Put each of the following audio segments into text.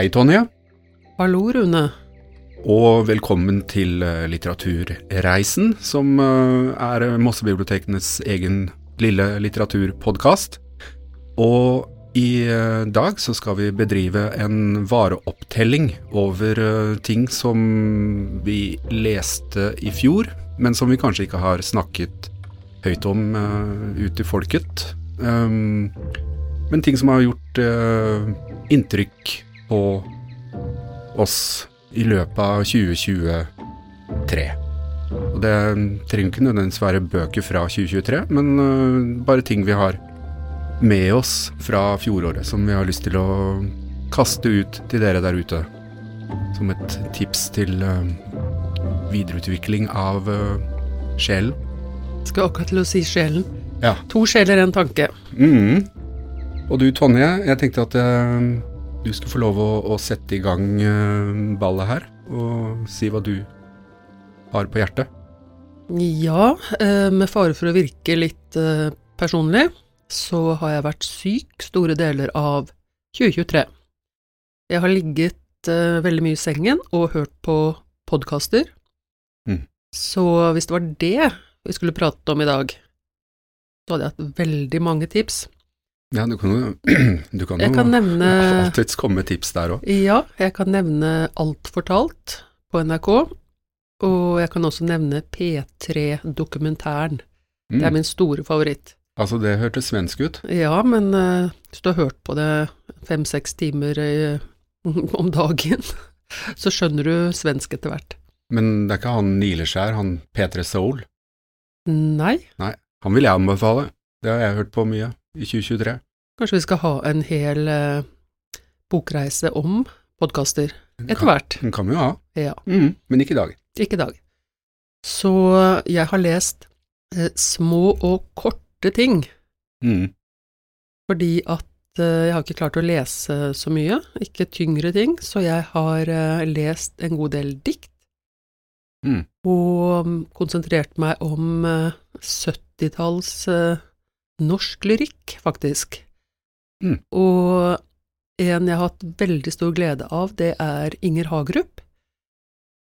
Hei, Tonje, Hallo, Rune. og velkommen til eh, Litteraturreisen, som eh, er Mossebibliotekenes egen lille litteraturpodkast. Og i eh, dag så skal vi bedrive en vareopptelling over ting som vi leste i fjor, men som vi kanskje ikke har snakket høyt om ut til folket. Um, men ting som har gjort inntrykk på oss i løpet av 2023. Og det trenger ikke nødvendigvis være bøker fra 2023, men øh, bare ting vi har med oss fra fjoråret, som vi har lyst til å kaste ut til dere der ute. Som et tips til øh, videreutvikling av øh, sjelen. Skal akkurat til å si sjelen. Ja. To sjeler, en tanke. Mhm. Og du Tonje, jeg tenkte at øh, du skal få lov å, å sette i gang øh, ballet her, og si hva du har på hjertet. Ja, eh, med fare for å virke litt eh, personlig, så har jeg vært syk store deler av 2023. Jeg har ligget eh, veldig mye i sengen og hørt på podkaster. Mm. Så hvis det var det vi skulle prate om i dag, så hadde jeg hatt veldig mange tips. Ja, du kan jo du kan jo kan nevne alltids komme med tips der òg. Ja, jeg kan nevne Alt fortalt på NRK, og jeg kan også nevne P3-dokumentæren. Det er min store favoritt. Mm. Altså, det hørtes svensk ut. Ja, men uh, hvis du har hørt på det fem-seks timer eh, om dagen, så skjønner du svensk etter hvert. Men det er ikke han Nileskjær, han P3 Soul. Nei, Han vil jeg anbefale. Det har jeg hørt på mye i 2023. kanskje vi skal ha en hel eh, bokreise om podkaster etter hvert. Den kan vi jo ha, Ja. mm, men ikke i dag. Ikke i dag. Så jeg har lest eh, små og korte ting, Mm. fordi at eh, jeg har ikke klart å lese så mye, ikke tyngre ting, så jeg har eh, lest en god del dikt, Mm. og konsentrert meg om eh, 70-talls eh, norsk lyrikk, faktisk. Mm. Og en jeg har hatt veldig stor glede av, det er Inger Hagerup.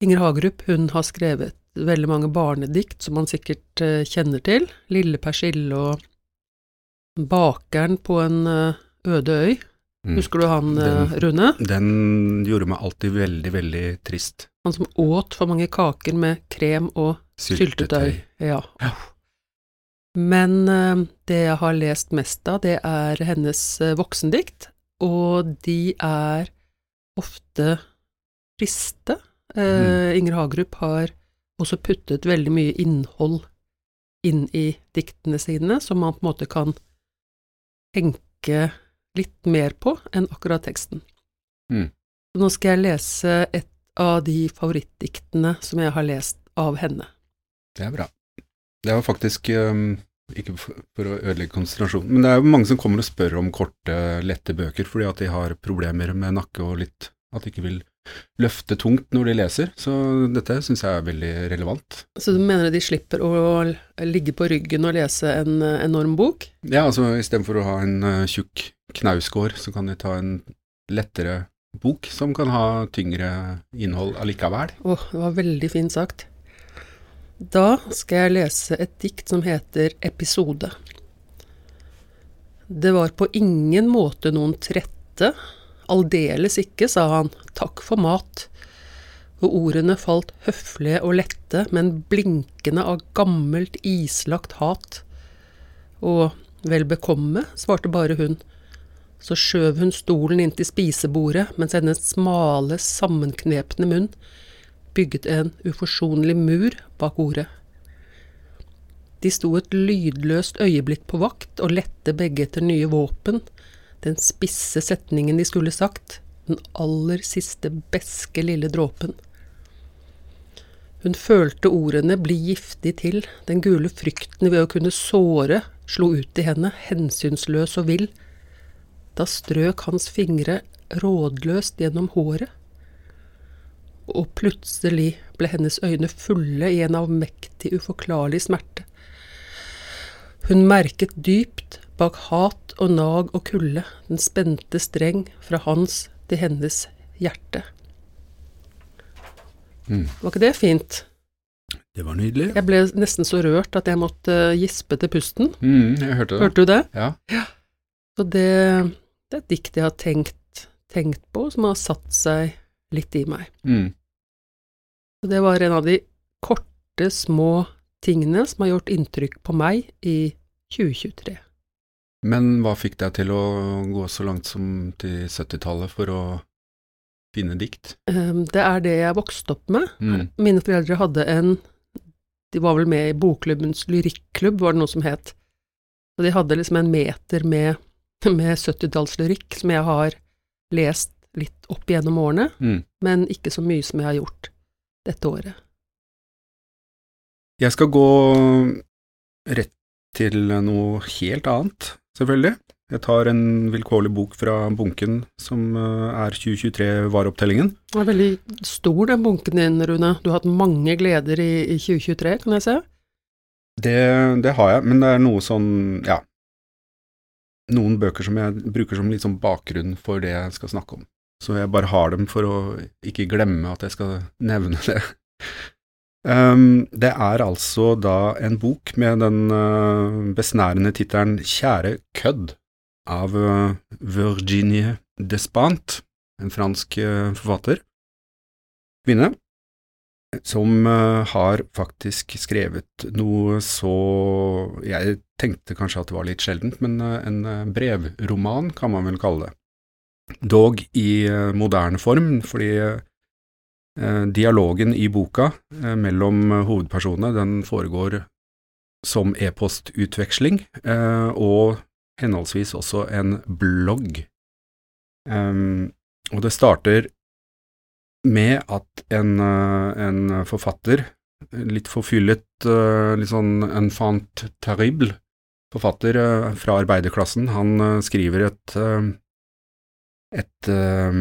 Inger Hagerup hun har skrevet veldig mange barnedikt som man sikkert eh, kjenner til. Lille persille og Bakeren på en eh, øde øy. Mm. Husker du han, eh, Den- Rune? Den gjorde meg alltid veldig, veldig trist. Han som åt for mange kaker med krem og syltetøy. Ja. Ja. Men eh, det jeg har lest mest av, det er hennes eh, voksendikt, og de er ofte triste. Mm. Inger Hagerup har også puttet veldig mye innhold inn i diktene sine, som man på en måte kan tenke litt mer på enn akkurat teksten. Mm. Nå skal jeg lese et av de favorittdiktene som jeg har lest av henne. Det er bra. Det var faktisk um, Ikke for, å ødelegge konsentrasjonen, men det er jo mange som kommer og spør om korte, lette bøker fordi at de har problemer med nakke og litt At de ikke vil løfte tungt når de leser. Så dette syns jeg er veldig relevant. Så du mener at de slipper å ligge på ryggen og lese en eh, enorm bok? Ja, altså istedenfor å ha en uh, tjukk knausgård, så kan de ta en lettere bok som kan ha tyngre innhold allikevel. Åh, det var veldig fint sagt. Da skal jeg lese et dikt som heter Episode. Det var på ingen måte noen trette, aldeles ikke, sa han, takk for mat, og ordene falt høflige og lette, men blinkende av gammelt islagt hat. Og vel bekomme, svarte bare hun. Så skjøv hun stolen inn til spisebordet, mens hennes smale, sammenknepne munn bygget en uforsonlig mur bak ordet. De sto et lydløst øyeblikk på vakt og lette begge etter nye våpen, den spisse setningen de skulle sagt, den aller siste beske lille dråpen. Hun følte ordene bli giftig til, den gule frykten ved å kunne såre slo ut i henne, hensynsløs og vill. Da strøk hans fingre rådløst gjennom håret. Og plutselig ble hennes øyne fulle i en avmektig, uforklarlig smerte. Hun merket dypt, bak hat og nag og kulde, den spente streng fra hans til hennes hjerte. Mm. Var ikke det fint? Det var nydelig. Jeg ble nesten så rørt at jeg måtte eh, gispe til pusten. Mm, jeg hørte det. Hørte du det? Ja. Så det, det er et dikt jeg har tenkt, tenkt på, som har satt seg litt i meg. Mm. Og det var en av de korte, små tingene som har gjort inntrykk på meg i 2023. Men hva fikk deg til å gå så langt som til 70-tallet for å finne dikt? Ehm, Det er det jeg vokste opp med. Mm. Mine foreldre hadde en De var vel med i bokklubbens lyrikklubb, var det noe som het. Og de hadde liksom en meter med, med 70-tallslyrikk som jeg har lest litt opp gjennom årene, Mm. men ikke så mye som jeg har gjort dette året. Jeg skal gå rett til noe helt annet, selvfølgelig. Jeg tar en vilkårlig bok fra bunken som eh, er 2023 vareopptellingen. Den er veldig stor, den bunken din, Rune. Du har hatt mange gleder i, i 2023, kan jeg se. Det, det har jeg, men det er noe sånn, ja Noen bøker som jeg bruker som litt sånn bakgrunn for det jeg skal snakke om. Så jeg bare har dem for å ikke glemme at jeg skal nevne det. Um, det er altså da en bok med den uh, besnærende tittelen Kjære kødd av uh, Virginie Despant, en fransk uh, forfatter, kvinne, som har faktisk skrevet noe så Jeg tenkte kanskje at det var litt sjeldent, men en brevroman kan man vel kalle det. Dog i uh, moderne form, fordi uh, dialogen i boka uh, mellom hovedpersonene den foregår som e-postutveksling, og henholdsvis også en blogg. Og det starter med at en, en forfatter, litt forfyllet, litt sånn enfant terrible, forfatter fra arbeiderklassen, han skriver et, et uh,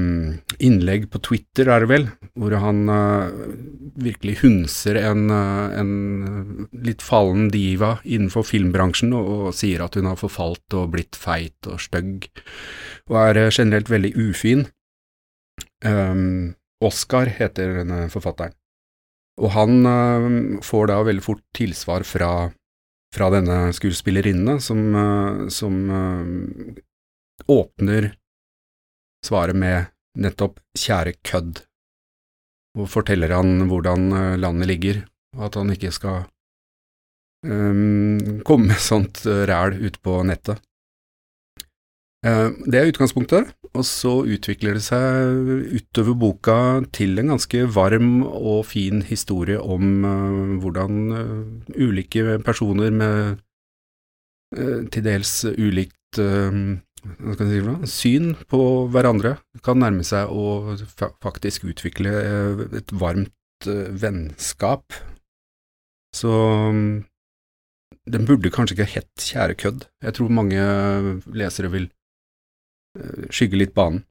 innlegg på Twitter, er det vel, hvor han uh, virkelig hunser en, uh, en litt fallen diva innenfor filmbransjen og, og sier at hun har forfalt og blitt feit og stygg, og er uh, generelt veldig ufin. Um, Oscar heter denne forfatteren. Og han får da veldig fort tilsvar fra, fra denne skuespillerinnen, som, som åpner svaret med nettopp 'kjære kødd', og forteller han hvordan øh, landet ligger, og at han ikke skal um, komme med sånt øh, ræl ut på nettet. Eh, Det er utgangspunktet, og så utvikler det seg utover boka til en ganske varm og fin historie om eh, hvordan eh, ulike personer med eh, til dels ulikt eh, hva skal si syn på hverandre kan nærme seg å faktisk utvikle eh, et varmt eh, vennskap. Så mm, den burde kanskje ikke hett Kjære kødd. Jeg tror mange lesere vil eh, skygge litt banen.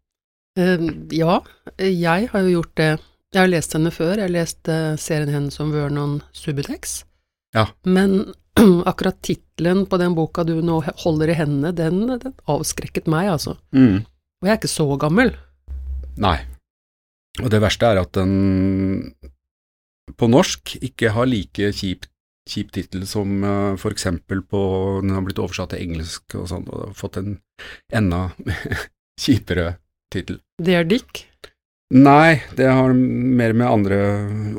Eh, ja, jeg har jo gjort det. Jeg har lest henne før. Jeg har lest eh, serien hennes om Vernon Subutex. Ja. Men akkurat tittelen på den boka du nå holder i hendene, den, den avskrekket meg, altså. Og jeg er ikke så gammel. Nei. Og det verste er at den på norsk ikke har like kjip, kjip tittel som uh, for eksempel på Den har blitt oversatt til engelsk og sånn, og fått en enda kjipere tittel. Det er Dick. Nei, det har mer med andre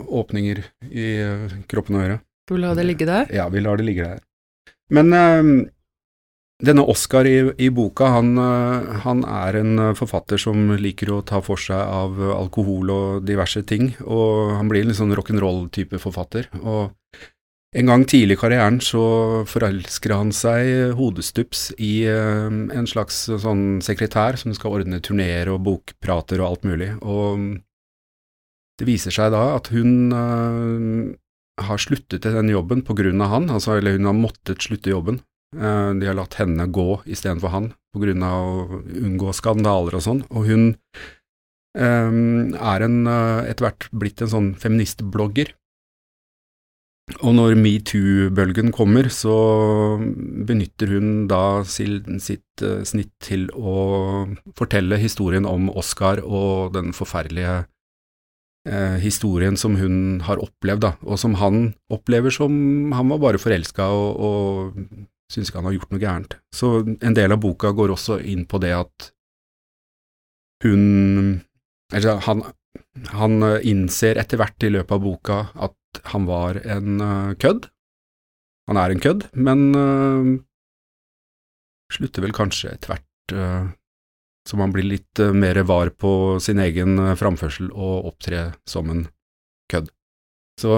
åpninger i uh, kroppen å gjøre. Du la det ligge der. Ja, vi lar det ligge der. Men eh, denne Oscar i, i boka, han, eh, han er en eh, forfatter som liker å ta for seg av alkohol og diverse ting, og han blir en litt sånn rock'n'roll-type forfatter. Og en gang tidlig i karrieren så forelsker han seg hodestups i eh, en slags sånn sekretær som skal ordne turneer og bokprater og alt mulig, og det viser seg da at hun har sluttet i den jobben av han, altså, eller hun har måttet slutte jobben. Eh, De har latt henne gå istedenfor han, av å unngå skandaler og sånn, og hun um, er en, eh, etter hvert blitt en sånn feministblogger. Og når metoo-bølgen kommer, så benytter hun da sitt uh, snitt til å fortelle historien om Oscar og den forferdelige uh, historien som hun har opplevd, da, og som han opplever som han var bare forelska og, og syns ikke han har gjort noe gærent. Så en del av boka går også inn på det at hun Eller han, han innser etter hvert i løpet av boka at han var en uh, kødd. Han er en kødd, men uh, slutter vel kanskje etter hvert så man blir litt mer var på sin egen framførsel og opptre som en kødd. Så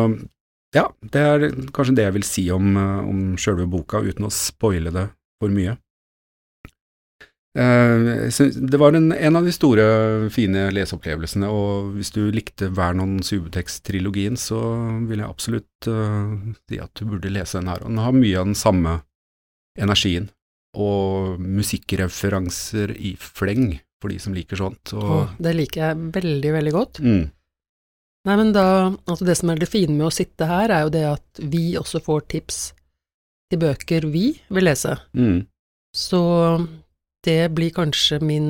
ja, det er kanskje det jeg vil si om, eh, om sjølve boka, uten å spoile det for mye. Eh, det var en, en, av de store, fine leseopplevelsene, og hvis du likte Vernon Subutex-trilogien, så vil jeg absolutt uh, si at du burde lese den her. Den har mye av den samme energien, og musikkreferanser i fleng, for de som liker sånt. Og, det liker jeg veldig, veldig godt. Mm. Nei, men da, altså det som er det fine med å sitte her, er jo det at vi også får tips til bøker vi vil lese. Mm. Så det blir kanskje min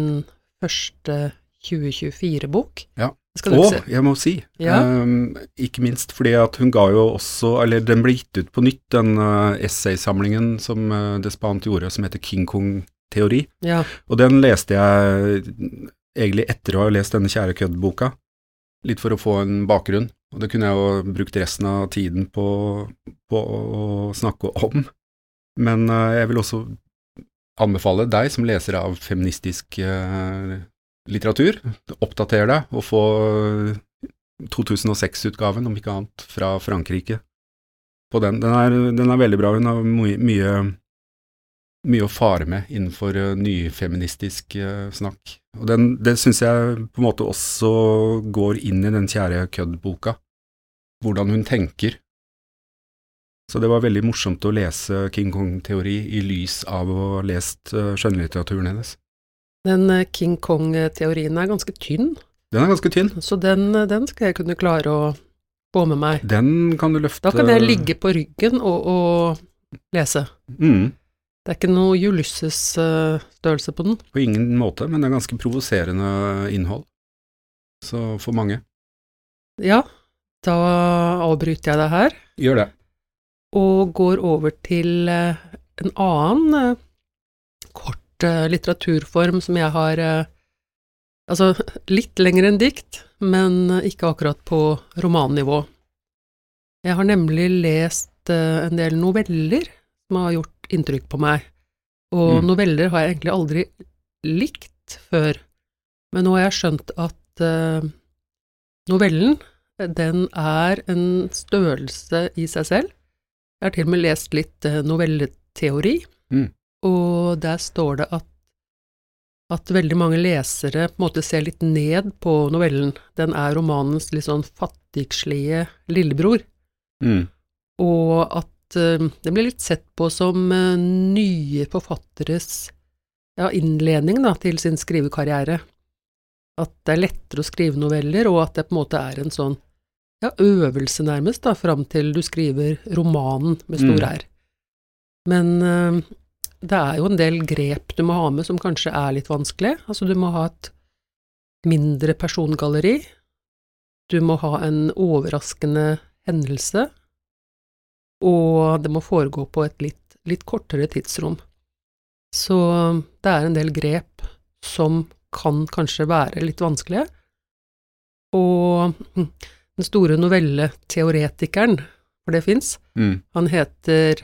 første 2024-bok. Ja. Og jeg må si, ja. um, ikke minst fordi at hun ga jo også, eller den ble gitt ut på nytt, den uh, essaysamlingen som uh, Despant gjorde, som heter King Kong-teori. Ja. Og den leste jeg egentlig etter å ha lest denne Kjære kødd-boka litt for å få en bakgrunn. Og det kunne jeg jo brukt resten av tiden på, på å snakke om. Men uh, jeg vil også anbefale deg som leser av feministisk litteratur, oppdater deg og få 2006-utgaven, om ikke annet, fra Frankrike på den. Den er, den er veldig bra. Hun har mye, mye å fare med innenfor uh, nyfeministisk uh, snakk. Og den, Det syns jeg på en måte også går inn i den kjære kødd-boka, hvordan hun tenker. Så det var veldig morsomt å lese King Kong-teori i lys av å ha lest skjønnlitteraturen hennes. Den King Kong-teorien er ganske tynn. Den er ganske tynn. Så den, den, skal jeg kunne klare å få med meg. Den kan du løfte Da kan jeg ligge på ryggen og, og lese. Mm. Det er ikke noe Ulysses-størrelse på den? På ingen måte, men det er ganske provoserende innhold. Så for mange. Ja, da avbryter jeg det her. Gjør det. Og går over til eh, en annen eh, kort eh, litteraturform som jeg har Altså litt lenger enn dikt, men ikke akkurat på romannivå. Jeg har nemlig lest en del noveller som har gjort inntrykk på meg. Og mm. noveller har jeg egentlig aldri likt før, men nå har jeg skjønt at novellen, den er en størrelse i seg selv. Jeg har til og med lest litt novelleteori, mm. Og der står det at at veldig mange lesere på en måte ser litt ned på novellen. Den er romanens litt sånn fattigslige lillebror. Mm. Og at uh, den blir litt sett på som uh, nye forfatteres ja, innledning da, til sin skrivekarriere. At det er lettere å skrive noveller, og at det på en måte er en sånn ja, øvelse, nærmest, da, fram til du skriver romanen med stor mm. R. Men uh, det er jo en del grep du må ha med som kanskje er litt vanskelig. Altså, du må ha et mindre persongalleri. Du må ha en overraskende hendelse og det må foregå på et litt, litt kortere tidsrom. Så det er en del grep som kan kanskje være litt vanskelige. Og den store novelleteoretikeren, for det fins, mm. han heter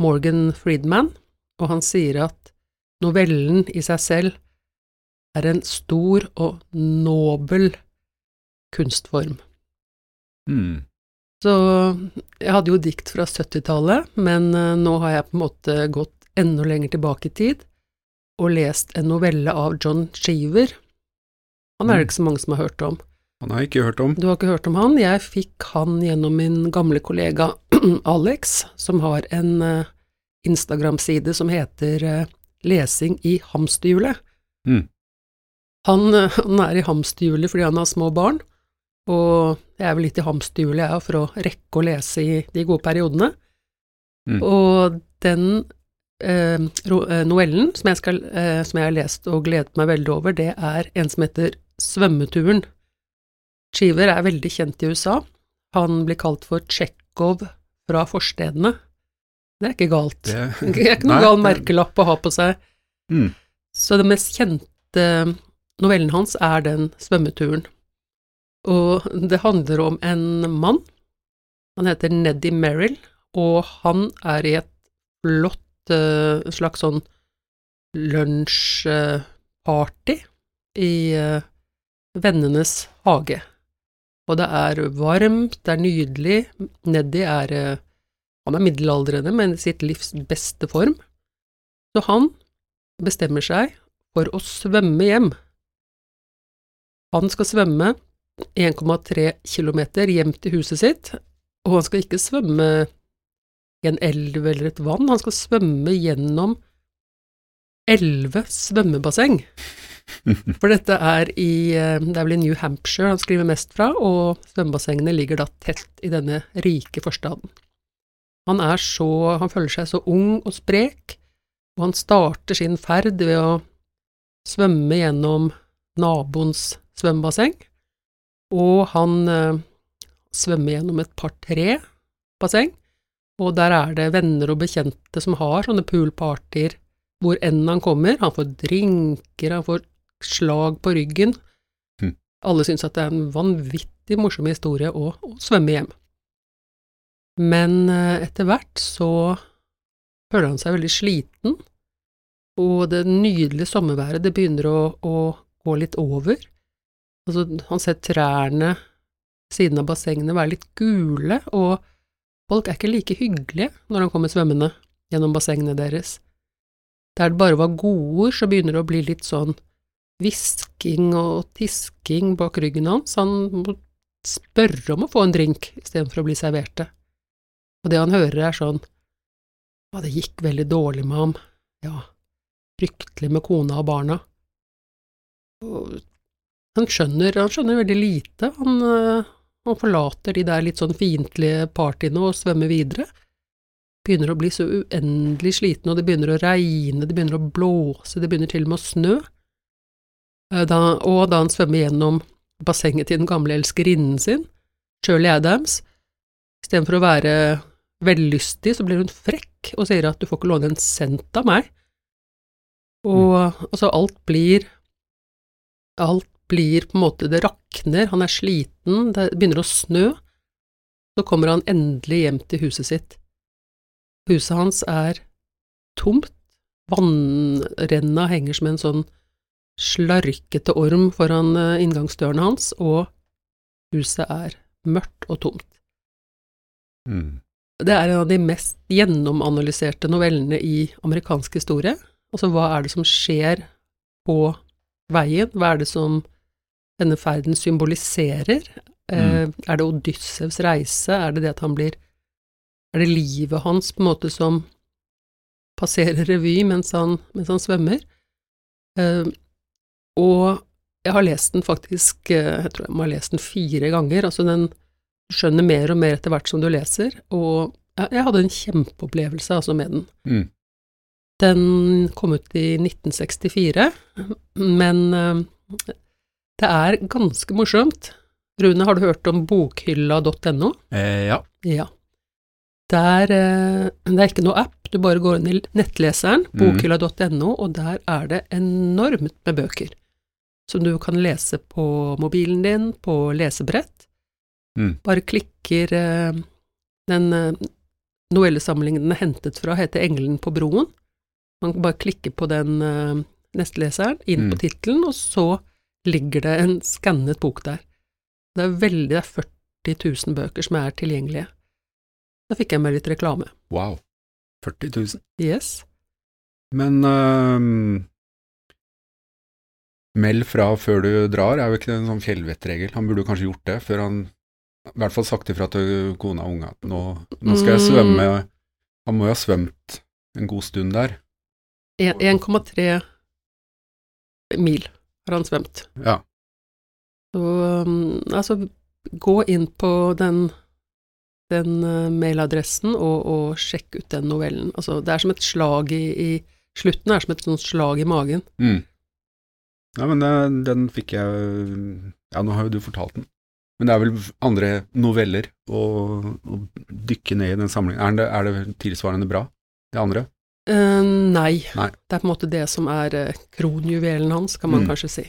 Morgan Friedman, og han sier at novellen i seg selv er en stor og nobel kunstform. Mm. Så jeg hadde jo dikt fra 70-tallet, men eh, nå har jeg på en måte gått enda lenger tilbake i tid og lest en novelle av John Cheever. Han er det mm. ikke så mange som har hørt om. Han har jeg ikke hørt om. Du har ikke hørt om han? Jeg fikk han gjennom min gamle kollega Alex, som har en uh, Instagram-side som heter uh, Lesing i hamsterhjulet. Mm. Han, uh, han, er i hamsterhjulet fordi han har små barn, Og jeg er vel litt i hamsterhjulet, jeg, for å rekke å lese i de gode periodene. Mm. Og den eh, eh, novellen som jeg, skal, eh, som jeg har lest og gledet meg veldig over, det er en som heter Svømmeturen. Cheever er veldig kjent i USA. Han blir kalt for Tsjekhov fra forstedene. Det er ikke galt. Det, Det er ikke noen Nei, gal merkelapp å ha på seg. Mm. Så den mest kjente novellen hans er den svømmeturen. Og det handler om en mann. Han heter Neddy Merrill, og han er i et flott uh, slags sånn lunsjparty i uh, vennenes hage. Og det er varmt, det er nydelig. Neddy er han er middelaldrende, men i sitt livs beste form. Så han bestemmer seg for å svømme hjem. Han skal svømme 1,3 km hjem til huset sitt, og han skal ikke svømme i en elv eller et vann, han skal svømme gjennom elleve svømmebasseng. For dette er i eh, Det er vel i New Hampshire han skriver mest fra, og svømmebassengene ligger da tett i denne rike forstaden. Han er så Han føler seg så ung og sprek, og han starter sin ferd ved å svømme gjennom naboens svømmebasseng, og han eh, svømmer gjennom et par-tre basseng, og der er det venner og bekjente som har sånne poolpartyer hvor enn han kommer. Han får drinker, han får slag på ryggen. Mm. Alle syns at det er en vanvittig morsom historie å, å svømme hjem. Men eh, etter hvert så føler han seg veldig sliten, og det nydelige sommerværet det begynner å, å gå litt over. Altså, han ser trærne siden av bassengene være litt gule, og folk er ikke like hyggelige når han kommer svømmende gjennom bassengene deres. Der det bare var godord, så begynner det å bli litt sånn hvisking og tisking bak ryggen hans. Han må spørre om å få en drink istedenfor å bli servert det. Og det han hører er sånn Ja, det gikk veldig dårlig med ham. Ja, fryktelig med kona og barna. Og han skjønner, han skjønner veldig lite. Han, øh, han forlater de der litt sånn fiendtlige partyene og svømmer videre. Begynner å bli så uendelig sliten, og det begynner å regne, det begynner å blåse, det begynner til og med å snø. Eh, Da, og da han svømmer gjennom bassenget til den gamle elskerinnen sin, Shirley Adams, istedenfor å være vellystig, så blir hun frekk og sier at du får ikke låne en cent av meg. Og altså, alt blir Alt blir på en måte Det rakner, han er sliten, det begynner å snø. Så kommer han endelig hjem til huset sitt. Huset hans er tomt, vannrenna henger som en sånn slarkete orm foran eh, inngangsdørene hans, og huset er mørkt og tomt. Mm. Det er en av de mest gjennomanalyserte novellene i amerikansk historie. Altså, hva er det som skjer på veien? Hva er det som denne ferden symboliserer? Mm. er det Odyssevs reise? Er det det at han blir Er det livet hans på en måte som passerer revy mens han, mens han svømmer? Eh, og jeg har lest den faktisk eh, Jeg tror jeg må ha lest den fire ganger. Altså, den skjønner mer og mer etter hvert som du leser, og jeg, hadde en kjempeopplevelse altså med den. Mm. Den kom ut i 1964, men eh, det er ganske morsomt. Rune, har du hørt om bokhylla.no? Eh, ja. Ja. Der, eh, det er ikke noe app, du bare går inn i nettleseren, Mhm. bokhylla.no, og der er det enormt med bøker som du kan lese på mobilen din, på lesebrett. Mm. Bare klikker eh, Den eh, novellesamlingen den er hentet fra, heter Engelen på broen. Man kan bare klikke på den eh, nestleseren, inn Mm. på tittelen, og så ligger det en skannet bok der. Det er veldig, det er 40 000 bøker som er tilgjengelige. Da fikk jeg med litt reklame. Wow. 40 000. Yes. Men uh, meld fra før du drar, er jo ikke det en sånn fjellvettregel. Han burde kanskje gjort det før han i hvert fall sagt ifra til kona og unga at nå, nå skal jeg Mm. svømme. Han må jo ha svømt en god stund der. 1,3 mil har han svømt. Ja. Så um, altså, gå inn på den, den eh, mailadressen og, og sjekk ut den novellen. Altså, det er som et slag i, i Slutten er som et sånt slag i magen. Mm. Ja, men den, den fikk jeg Ja, nå har jo du fortalt den. Men det er vel andre noveller å, å dykke ned i den samlingen. Er det, er det tilsvarende bra, det andre? Uh, nei. Nei. Det er på en måte det som er eh, kronjuvelen hans, kan man Mm. kanskje si.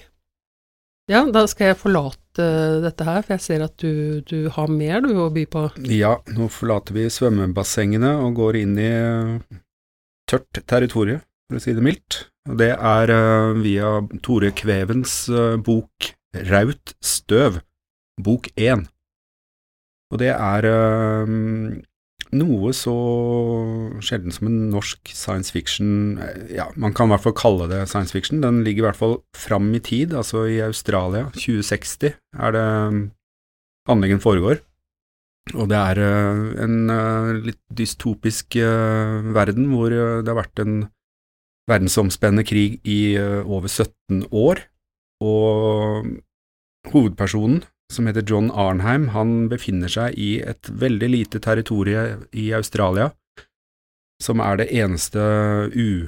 Ja, da skal jeg forlate dette her, for jeg ser at du, du har mer du å by på. Ja, nå forlater vi svømmebassengene og går inn i eh, tørt territorium, for å si det mildt. Det er eh, via Tore Kvevens bok Raut støv, bok én. Og det er øh, noe så sjelden som en norsk science fiction eh, Ja, man kan i hvert fall kalle det science fiction. Den ligger i hvert fall fram i tid, altså i Australia. 2060 er det anleggen foregår. Og det er øh, en øh, litt dystopisk eh, verden hvor eh, det har vært en verdensomspennende krig i eh, over 17 år. Og hovedpersonen, som heter John Arnheim, han befinner seg i et veldig lite territorie i Australia, som er det eneste u,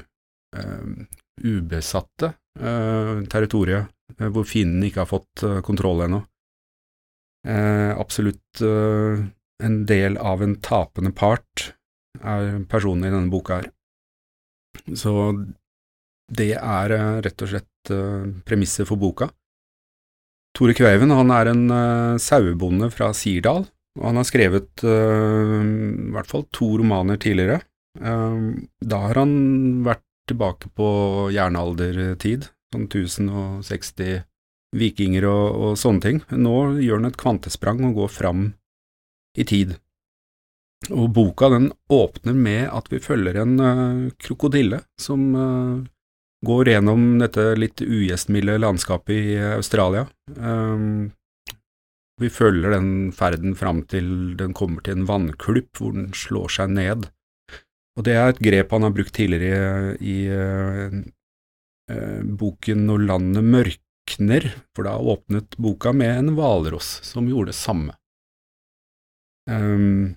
uh, ubesatte uh, territoriet uh, hvor fienden ikke har fått kontroll ennå. Absolutt en del av en tapende part er personen i denne boka her. Så det er rett og slett premisset for boka. Tore Kveiven han er en uh, sauebonde fra Sirdal, og han har skrevet uh, i hvert fall to romaner tidligere. Uh, da har han vært tilbake på jernaldertid, sånn 1060 vikinger og, og sånne ting. Nå gjør han et kvantesprang og går fram i tid. Og boka den åpner med at vi følger en krokodille som går gjennom dette litt ugjestmilde landskapet i Australia. Um, vi følger den ferden fram til den kommer til en vannklupp hvor den slår seg ned. Og det er et grep han har brukt tidligere i, i eh, boken Når landet mørkner, for da åpnet boka med en hvalross som gjorde det samme. Um,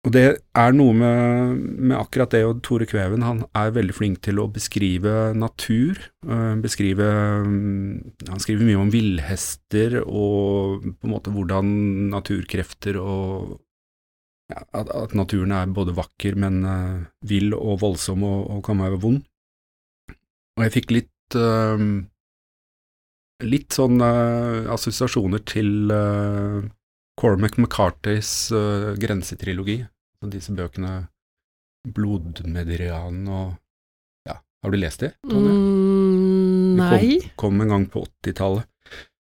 og det er noe med, med akkurat det, og Tore Kveven han er veldig flink til å beskrive natur. øh, beskrive mm, Han skriver mye om villhester og på en måte hvordan naturkrefter og ja, at, at naturen er både vakker, men øh, vill og voldsom og, og kan være vond. Og jeg fikk litt øh, litt sånn assosiasjoner til Cormac McCartys uh, grensetrilogi, så disse bøkene Blodmedrianen og Ja, har du lest de? Mm, nei. De. Kom, kom en gang på 80-tallet.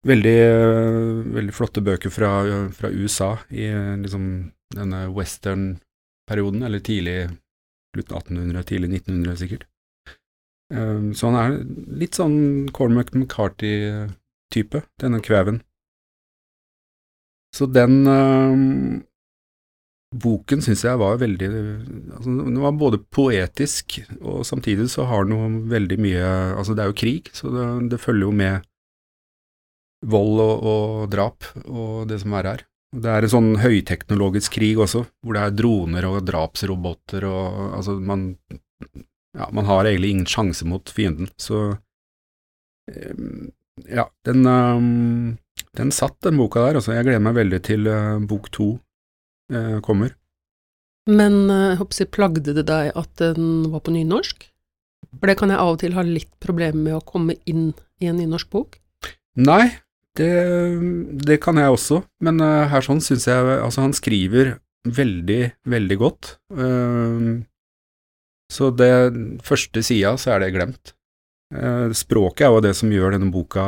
Veldig, uh, veldig flotte bøker fra, fra USA i øh, liksom denne western-perioden, eller tidlig slutten 1800, tidlig 1900 sikkert. Um, så han er litt sånn Cormac McCarty-type, denne kveven. Så den øh, boken syns jeg var veldig altså, Den var både poetisk, og samtidig så har den jo veldig mye Altså, det er jo krig, så det, det følger jo med vold og, og drap og det som er her. Det er en sånn høyteknologisk krig også, hvor det er droner og drapsroboter og Altså, man Ja, man har egentlig ingen sjanse mot fienden, så øhm, Ja, den um, den satt, den boka der. Altså, jeg gleder meg veldig til uh, bok to uh, kommer. Men eh, jeg håper jeg plagde det deg at den var på nynorsk? For det kan jeg av og til ha litt problemer med å komme inn i en nynorsk bok. Nei, det, det kan jeg også, men uh, her sånn syns jeg Altså, han skriver veldig, veldig godt. Uh, så det første sida, så er det glemt. Uh, språket er jo det som gjør denne boka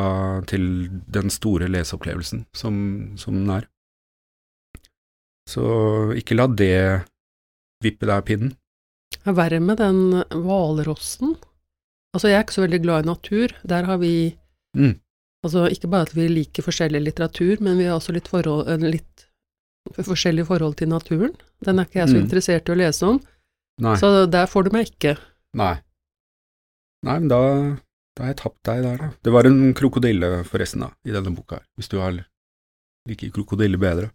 til den store leseopplevelsen som, som den er. Så ikke la det vippe deg av pinnen. Det er verre med den hvalrossen. Altså, jeg er ikke så veldig glad i natur. Der har vi Mm. Altså, ikke bare at vi liker forskjellig litteratur, men vi har også litt, forhold, eh, litt forskjellig forhold til naturen. Den er ikke jeg så Mm. interessert i å lese om, Nei. så der får du meg ikke. Nei. Nei, men da, da har jeg tapt deg der, da. Det var en krokodille, forresten, da, i denne boka her, hvis du har liker krokodille bedre.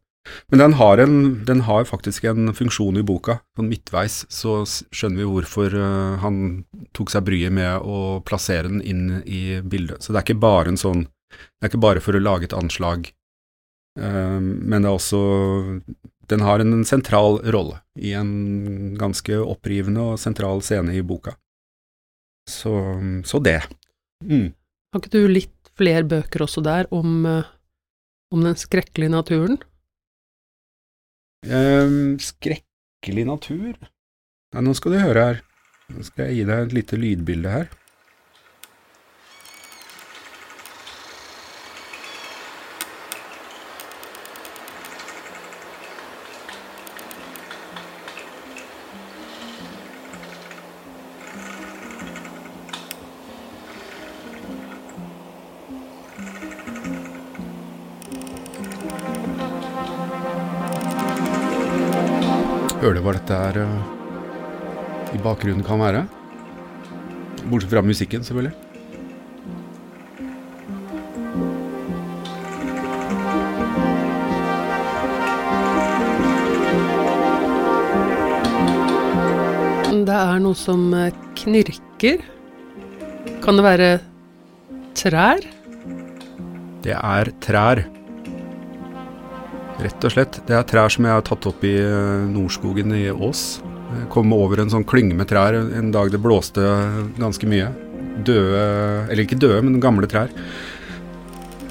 Men den har, en, den har faktisk en funksjon i boka. Sånn midtveis så skjønner vi hvorfor eh, han tok seg bryet med å plassere den inn i bildet. Så det er ikke bare sånn Det er ikke bare for å lage et anslag, eh, men det er også Den har en sentral rolle i en ganske opprivende og sentral scene i boka. Så, så det. Mm. Har ikke du litt flere bøker også der om, eh, om den skrekkelige naturen? Um, skrekkelig natur? Nei, nå skal du høre her. Nå skal jeg gi deg et lite lydbilde her. Hva dette her eh, i bakgrunnen kan være? Bortsett fra musikken, selvfølgelig. Det er noe som eh, knirker. Kan det være trær? Det er trær. Rett og slett. Det er trær som jeg har tatt opp i eh, Nordskogen i Ås. Jeg kom over en sånn klynge med trær en dag det blåste ganske mye. Døde, eller ikke døde, men gamle trær.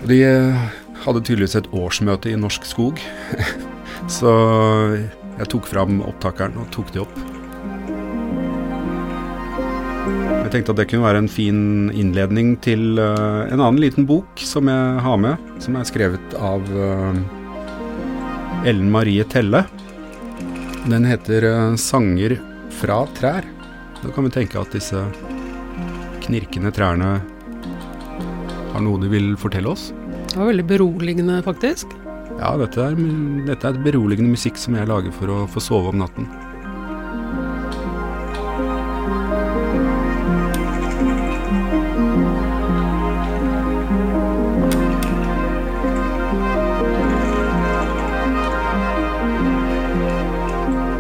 De eh, hadde tydeligvis et årsmøte i Norsk Skog. Så jeg tok fram opptakeren og tok de opp. Jeg tenkte at det kunne være en fin innledning til eh, en annen liten bok som jeg har med, som er skrevet av Ellen Marie Telle. Den heter eh, 'Sanger fra trær'. Da kan vi tenke at disse knirkende trærne har noe de vil fortelle oss. Det var veldig beroligende, faktisk. Ja, dette er, dette er et beroligende musikk som jeg lager for å få sove om natten.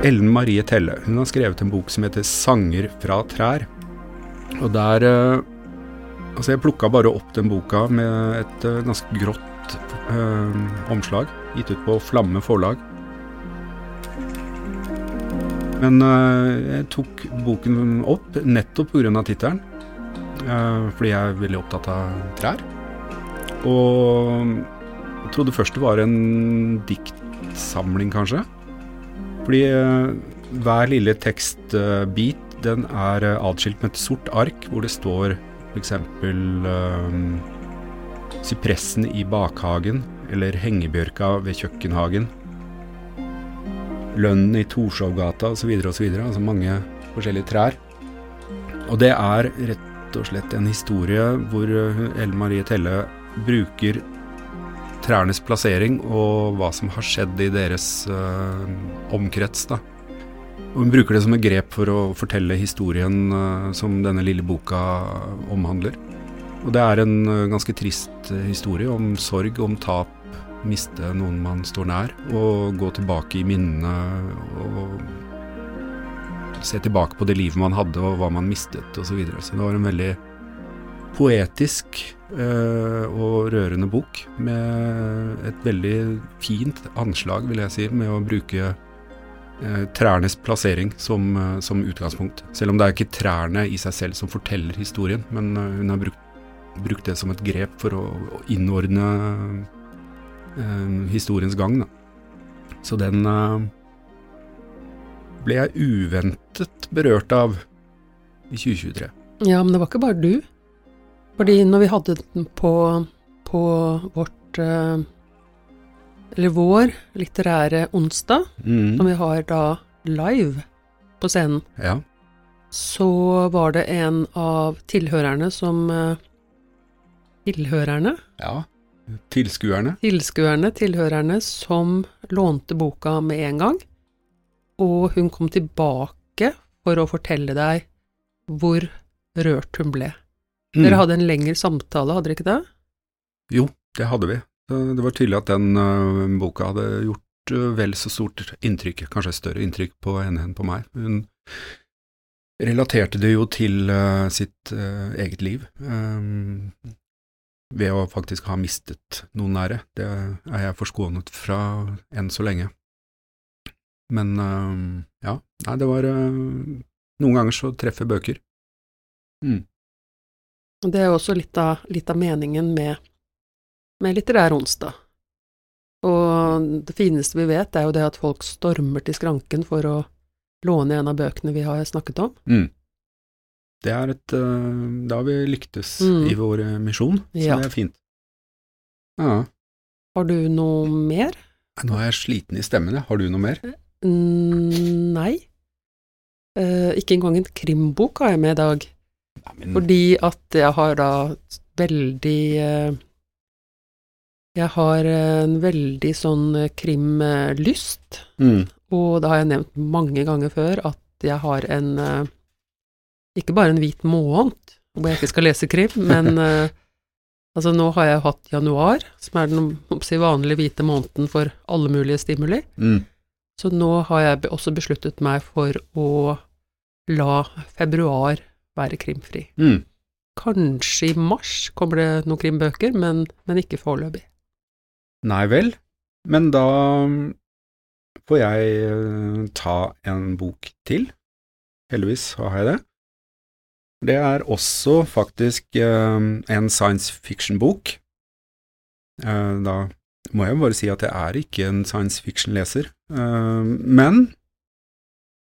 Ellen Marie Telle hun har skrevet en bok som heter 'Sanger fra trær'. Og der eh, Altså, jeg plukka bare opp den boka med et eh, ganske grått eh, omslag, gitt ut på Flamme forlag. Men eh, jeg tok boken opp nettopp pga. tittelen, eh, fordi jeg er veldig opptatt av trær. Og jeg trodde først det var en diktsamling, kanskje. Fordi eh, hver lille tekstbit den er adskilt atskilt med et sort ark hvor det står f.eks. Uh, sypressen i bakhagen, eller hengebjørka ved kjøkkenhagen. Lønnen i Torshovgata osv. osv. Altså mange forskjellige trær. Og det er rett og slett en historie hvor eh, Ellen Marie Telle bruker trærnes plassering og hva som har skjedd i deres uh, omkrets. da. Og hun bruker det som et grep for å fortelle historien uh, som denne lille boka omhandler. Og det er en uh, ganske trist eh, historie om sorg, om tap, miste noen man står nær, og gå tilbake i minnene og se tilbake på det livet man hadde og hva man mistet osv. Så, så det var en veldig poetisk eh, og rørende bok med et veldig fint anslag, vil jeg si, med å bruke eh, trærnes plassering som, eh, som utgangspunkt. Selv om det er ikke trærne i seg selv som forteller historien, men eh, hun har brukt, brukt det som et grep for å, å innordne eh, historiens gang. Da. Så den eh, ble jeg uventet berørt av i 2023. Ja, men det var ikke bare du. Fordi når vi hadde den på, på vårt eh, Eller vår litterære onsdag, Mm. som vi har da live på scenen, Ja. så var det en av tilhørerne som eh, Tilhørerne? ja. Tilskuerne. Tilskuerne, tilhørerne, som lånte boka med en gang. Og hun kom tilbake for å fortelle deg hvor rørt hun ble. Mm. Dere hadde en lengre samtale, hadde dere ikke det? Jo, det hadde vi. Det var tydelig at den uh, boka hadde gjort uh, vel så stort inntrykk, kanskje et større inntrykk på henne enn på meg. Hun relaterte det jo til uh, sitt eget liv, um, ved å faktisk ha mistet noen nære. Det er jeg forskånet fra enn så lenge. Men ja, nei, det var Noen ganger så treffer bøker. Mm. Det er også litt av, litt av meningen med med Litterær onsdag. Og det fineste vi vet, er jo det at folk stormer til skranken for å låne en av bøkene vi har snakket om. Mm. Det er et uh, Da har vi lyktes mm. i vår eh, misjon, så ja. det er fint. Ja. Har du noe mer? Nå er jeg sliten i stemmen, Har du noe mer? Mm, nei. Uh, ikke engang en krimbok har jeg med i dag. Men... Fordi at jeg har da veldig uh, jeg har en veldig sånn eh, krimlyst, mm. og det har jeg nevnt mange ganger før, at jeg har en eh, Ikke bare en hvit måned hvor jeg ikke skal lese krim, men eh, altså nå har jeg hatt januar, som er den si, vanlige hvite måneden for alle mulige stimuli. Mm. Så nå har jeg også besluttet meg for å la februar være krimfri. Mm. Kanskje i mars kommer det noen krimbøker, men, men ikke foreløpig. Nei vel, men da får jeg eh, ta en bok til. Heldigvis har jeg det. Det er også faktisk uh, en science fiction-bok. Uh, da må jeg bare si at jeg er ikke en science fiction-leser, uh, men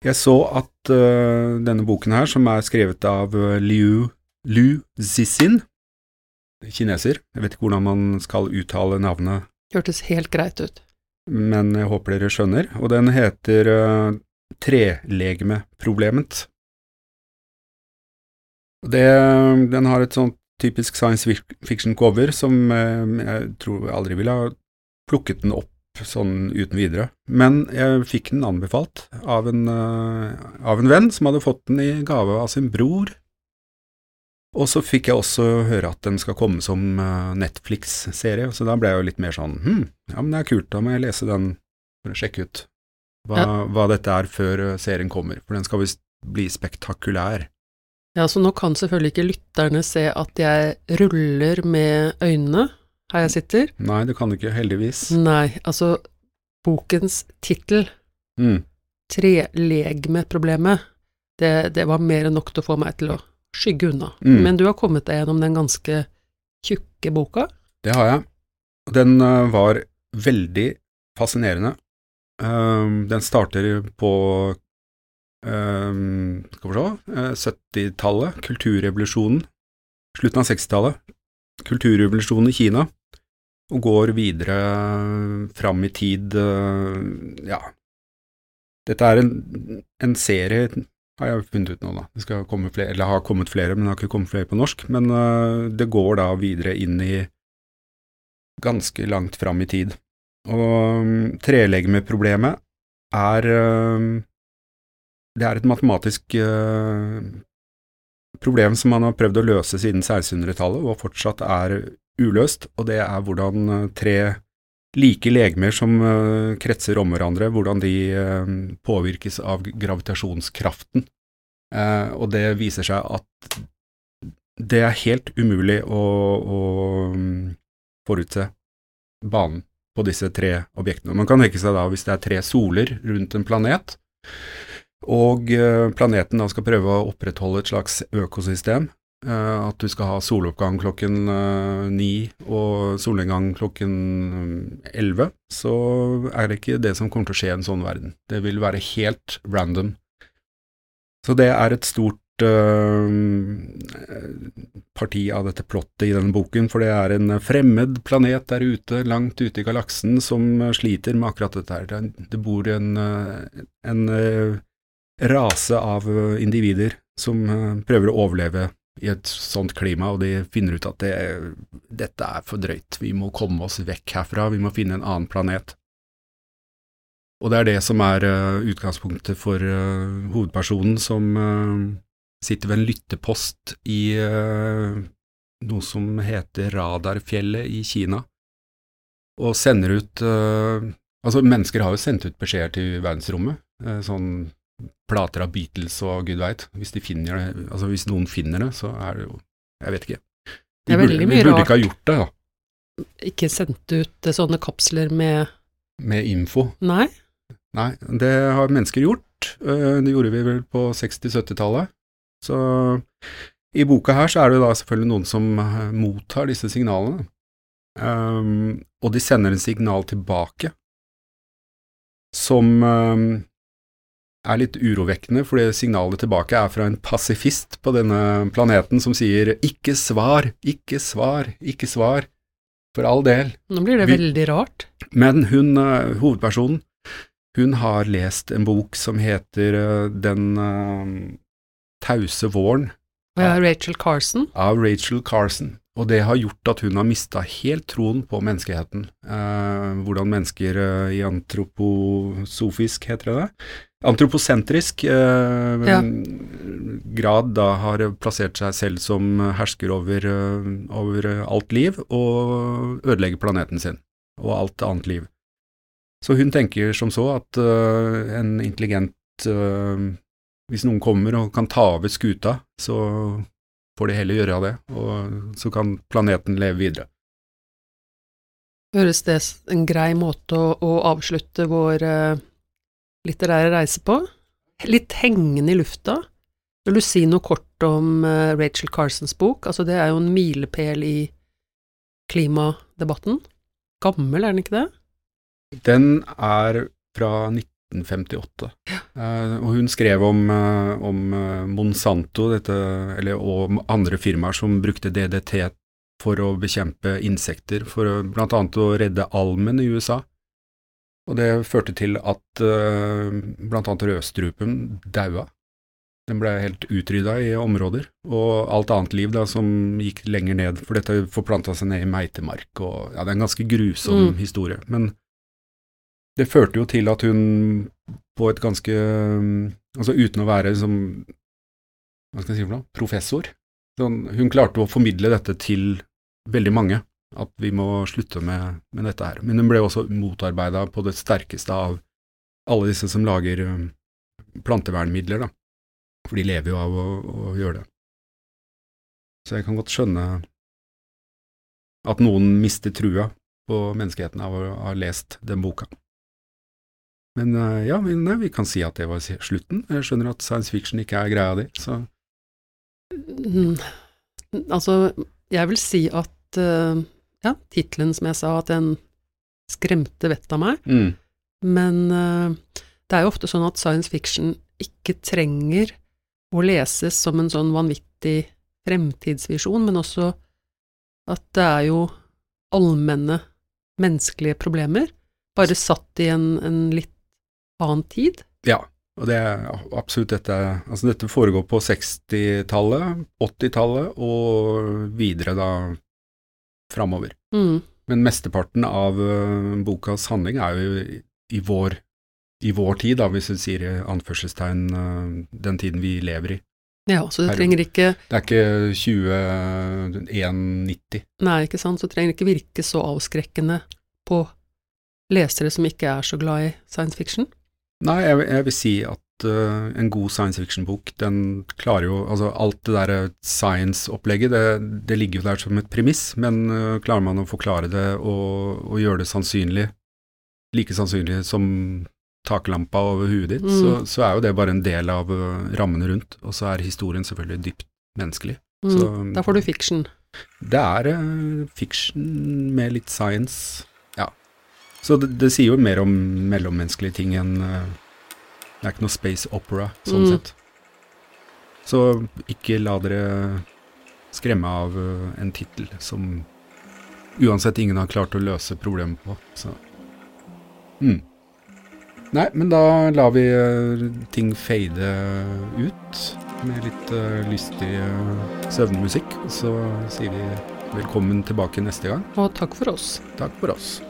jeg så at denne boken her, som er skrevet av Liu, Liu Zixin, kineser, jeg vet ikke hvordan man skal uttale navnet Hørtes helt greit ut. Men jeg håper dere skjønner, og den heter uh, Trelegemeproblemet. Det, den har et sånt typisk science fiction-cover som uh, jeg tror jeg aldri ville ha plukket den opp sånn uten videre. Men jeg fikk den anbefalt av en, uh, av en venn som hadde fått den i gave av sin bror og så fikk jeg også høre at den skal komme som eh, Netflix-serie, så da ble jeg jo litt mer sånn hm, ja, men det er kult, da må jeg lese den for å sjekke ut hva, ja. hva dette er før eh, serien kommer, for den skal visst bli spektakulær. Ja, så nå kan selvfølgelig ikke lytterne se at jeg ruller med øynene her jeg sitter. Nei, det kan du ikke, heldigvis. Nei, altså, bokens tittel, mm. Trelegmeproblemet, det, det var mer enn nok til å få meg til å skygge unna. Mm. Men du har kommet deg gjennom den ganske tjukke boka? Det har jeg. Den uh, var veldig fascinerende. Um, den starter på uh, skal vi se 70-tallet, kulturrevolusjonen. Slutten av 60-tallet. Kulturrevolusjonen i Kina. Og går videre fram i tid Ja. Dette er en, en serie har jeg funnet ut nå, da. Det skal komme flere, eller har kommet flere, men det har ikke kommet flere på norsk. Men uh, det går da videre inn i ganske langt fram i tid. Og um, trelegemeproblemet er uh, Det er et matematisk problem som man har prøvd å løse siden 1600-tallet, og fortsatt er uløst, og det er hvordan tre like legemer som uh, kretser om hverandre, hvordan de uh, påvirkes av gravitasjonskraften. Og det viser seg at det er helt umulig å, å um, forutse banen på disse tre objektene. Man kan tenke seg da hvis det er tre soler rundt en planet, og planeten da skal prøve å opprettholde et slags økosystem, Eh, at du skal ha soloppgang klokken eh, ni og solnedgang klokken eh, elleve, så er det ikke det som kommer til å skje i en sånn verden. Det vil være helt random. Så det er et stort uh, parti av dette plottet i denne boken, for det er en fremmed planet der ute, langt ute i galaksen, som sliter med akkurat dette her. Det bor en, en rase av individer som prøver å overleve i et sånt klima, og de finner ut at det, dette er for drøyt, vi må komme oss vekk herfra, vi må finne en annen planet. Og det er det som er uh, utgangspunktet for uh, hovedpersonen, som uh, sitter ved en lyttepost i noe som heter Radarfjellet i Kina. og sender ut eh, Altså, mennesker har jo sendt ut beskjeder til verdensrommet. eh, sånn plater av Beatles og gud veit. Hvis de finner det, altså hvis noen finner det, så er det jo Jeg vet ikke. Er burde, de burde ikke ha gjort det, da. Ikke sendt ut eh, sånne kapsler med Med info. Nei? Nei, det har mennesker gjort. Eh, Det gjorde vi vel på 60-70-tallet. Så i boka her så er det da selvfølgelig noen som eh, mottar disse signalene. Um, og de sender en signal tilbake som um, er litt urovekkende, fordi signalet tilbake er fra en pasifist på denne planeten som sier 'ikke svar, ikke svar, ikke svar', for all del. Nå blir det Vi- veldig rart. Men hun, eh, hovedpersonen, hun har lest en bok som heter eh, Den uh, tause våren er Rachel Carson. av Rachel Carson. Og det har gjort at hun har mista helt troen på menneskeheten. Eh, hvordan mennesker eh, i antroposofisk, heter det det? Antroposentrisk eh, Ja. grad da har plassert seg selv som hersker over, eh, over alt liv, og ødelegger planeten sin og alt annet liv. Så hun tenker som så at eh, en intelligent eh, Hvis noen kommer og kan ta over skuta, så får de heller gjøre det, og så kan planeten leve videre. Høres det en grei måte å, å avslutte vår eh, litterære reise på? Litt hengende i lufta. Vil du si noe kort om eh, Rachel Carsons bok? Altså, det er jo en milepæl i klimadebatten. Gammel, er den ikke det? Den er fra 1958, eh, og hun skrev om, eh, om Monsanto dette, eller, og andre firmaer som brukte DDT for å bekjempe insekter, for bl.a. å redde almen i USA. Og det førte til at uh, annet rødstrupen daua. Den ble helt utrydda i områder, og alt annet liv da som gikk lenger ned, for dette forplanta seg ned i meitemark, og ja, det er en ganske grusom Mm. historie. Men det førte jo til at hun på et ganske Altså uten å være som Hva skal jeg si for noe? Professor. Sånn, hun klarte å formidle dette til veldig mange, at vi må slutte med, med dette her. Men hun ble også motarbeida på det sterkeste av alle disse som lager um, plantevernmidler, da. For de lever jo av å, å gjøre det. Så jeg kan godt skjønne at noen mister trua på menneskeheten av å ha lest den boka. Men eh, ja, men, nei, vi kan si at det var slutten. Jeg skjønner at science fiction ikke er greia di, så Mm, Altså, jeg vil si at eh, ja, tittelen som jeg sa, at den skremte vettet av meg. mm, Men uh, det er jo ofte sånn at science fiction ikke trenger å leses som en sånn vanvittig fremtidsvisjon, men også at det er jo allmenne menneskelige problemer, bare satt i en, en litt annen tid. ja. Og det er absolutt dette Altså, dette foregår på 60-tallet, 80-tallet og videre da framover. Mm. Men mesteparten av eh, bokas handling er jo i, vår, i vår tid, da, hvis du sier i anførselstegn eh, den tiden vi lever i. Ja, så det Herregud. trenger ikke Det er ikke 2190. Nei, ikke sant, så det trenger ikke virke så avskrekkende på lesere som ikke er så glad i science fiction. Nei, jeg, jeg vil si at en god science fiction-bok, den klarer jo Altså, alt det der science-opplegget, det, det ligger jo der som et premiss, men eh, klarer man å forklare det og, og gjøre det sannsynlig, like sannsynlig som taklampa over huet ditt, Mm. så, så er jo det bare en del av eh, rammene rundt, og så er historien selvfølgelig dypt menneskelig. Mm. Så- da får du fiction. Det er eh, fiction med litt science, ja. Så det, det sier jo mer om mellommenneskelige ting enn eh, Det er ikke noe space opera, sånn Mm. sett. Så ikke la dere skremme av eh, en tittel som uansett ingen har klart å løse problemet på. Så. Mm. Nei, men da lar vi eh, ting fade ut med litt eh, lystig søvnmusikk. Så sier vi velkommen tilbake neste gang. Og takk for oss. Takk for oss.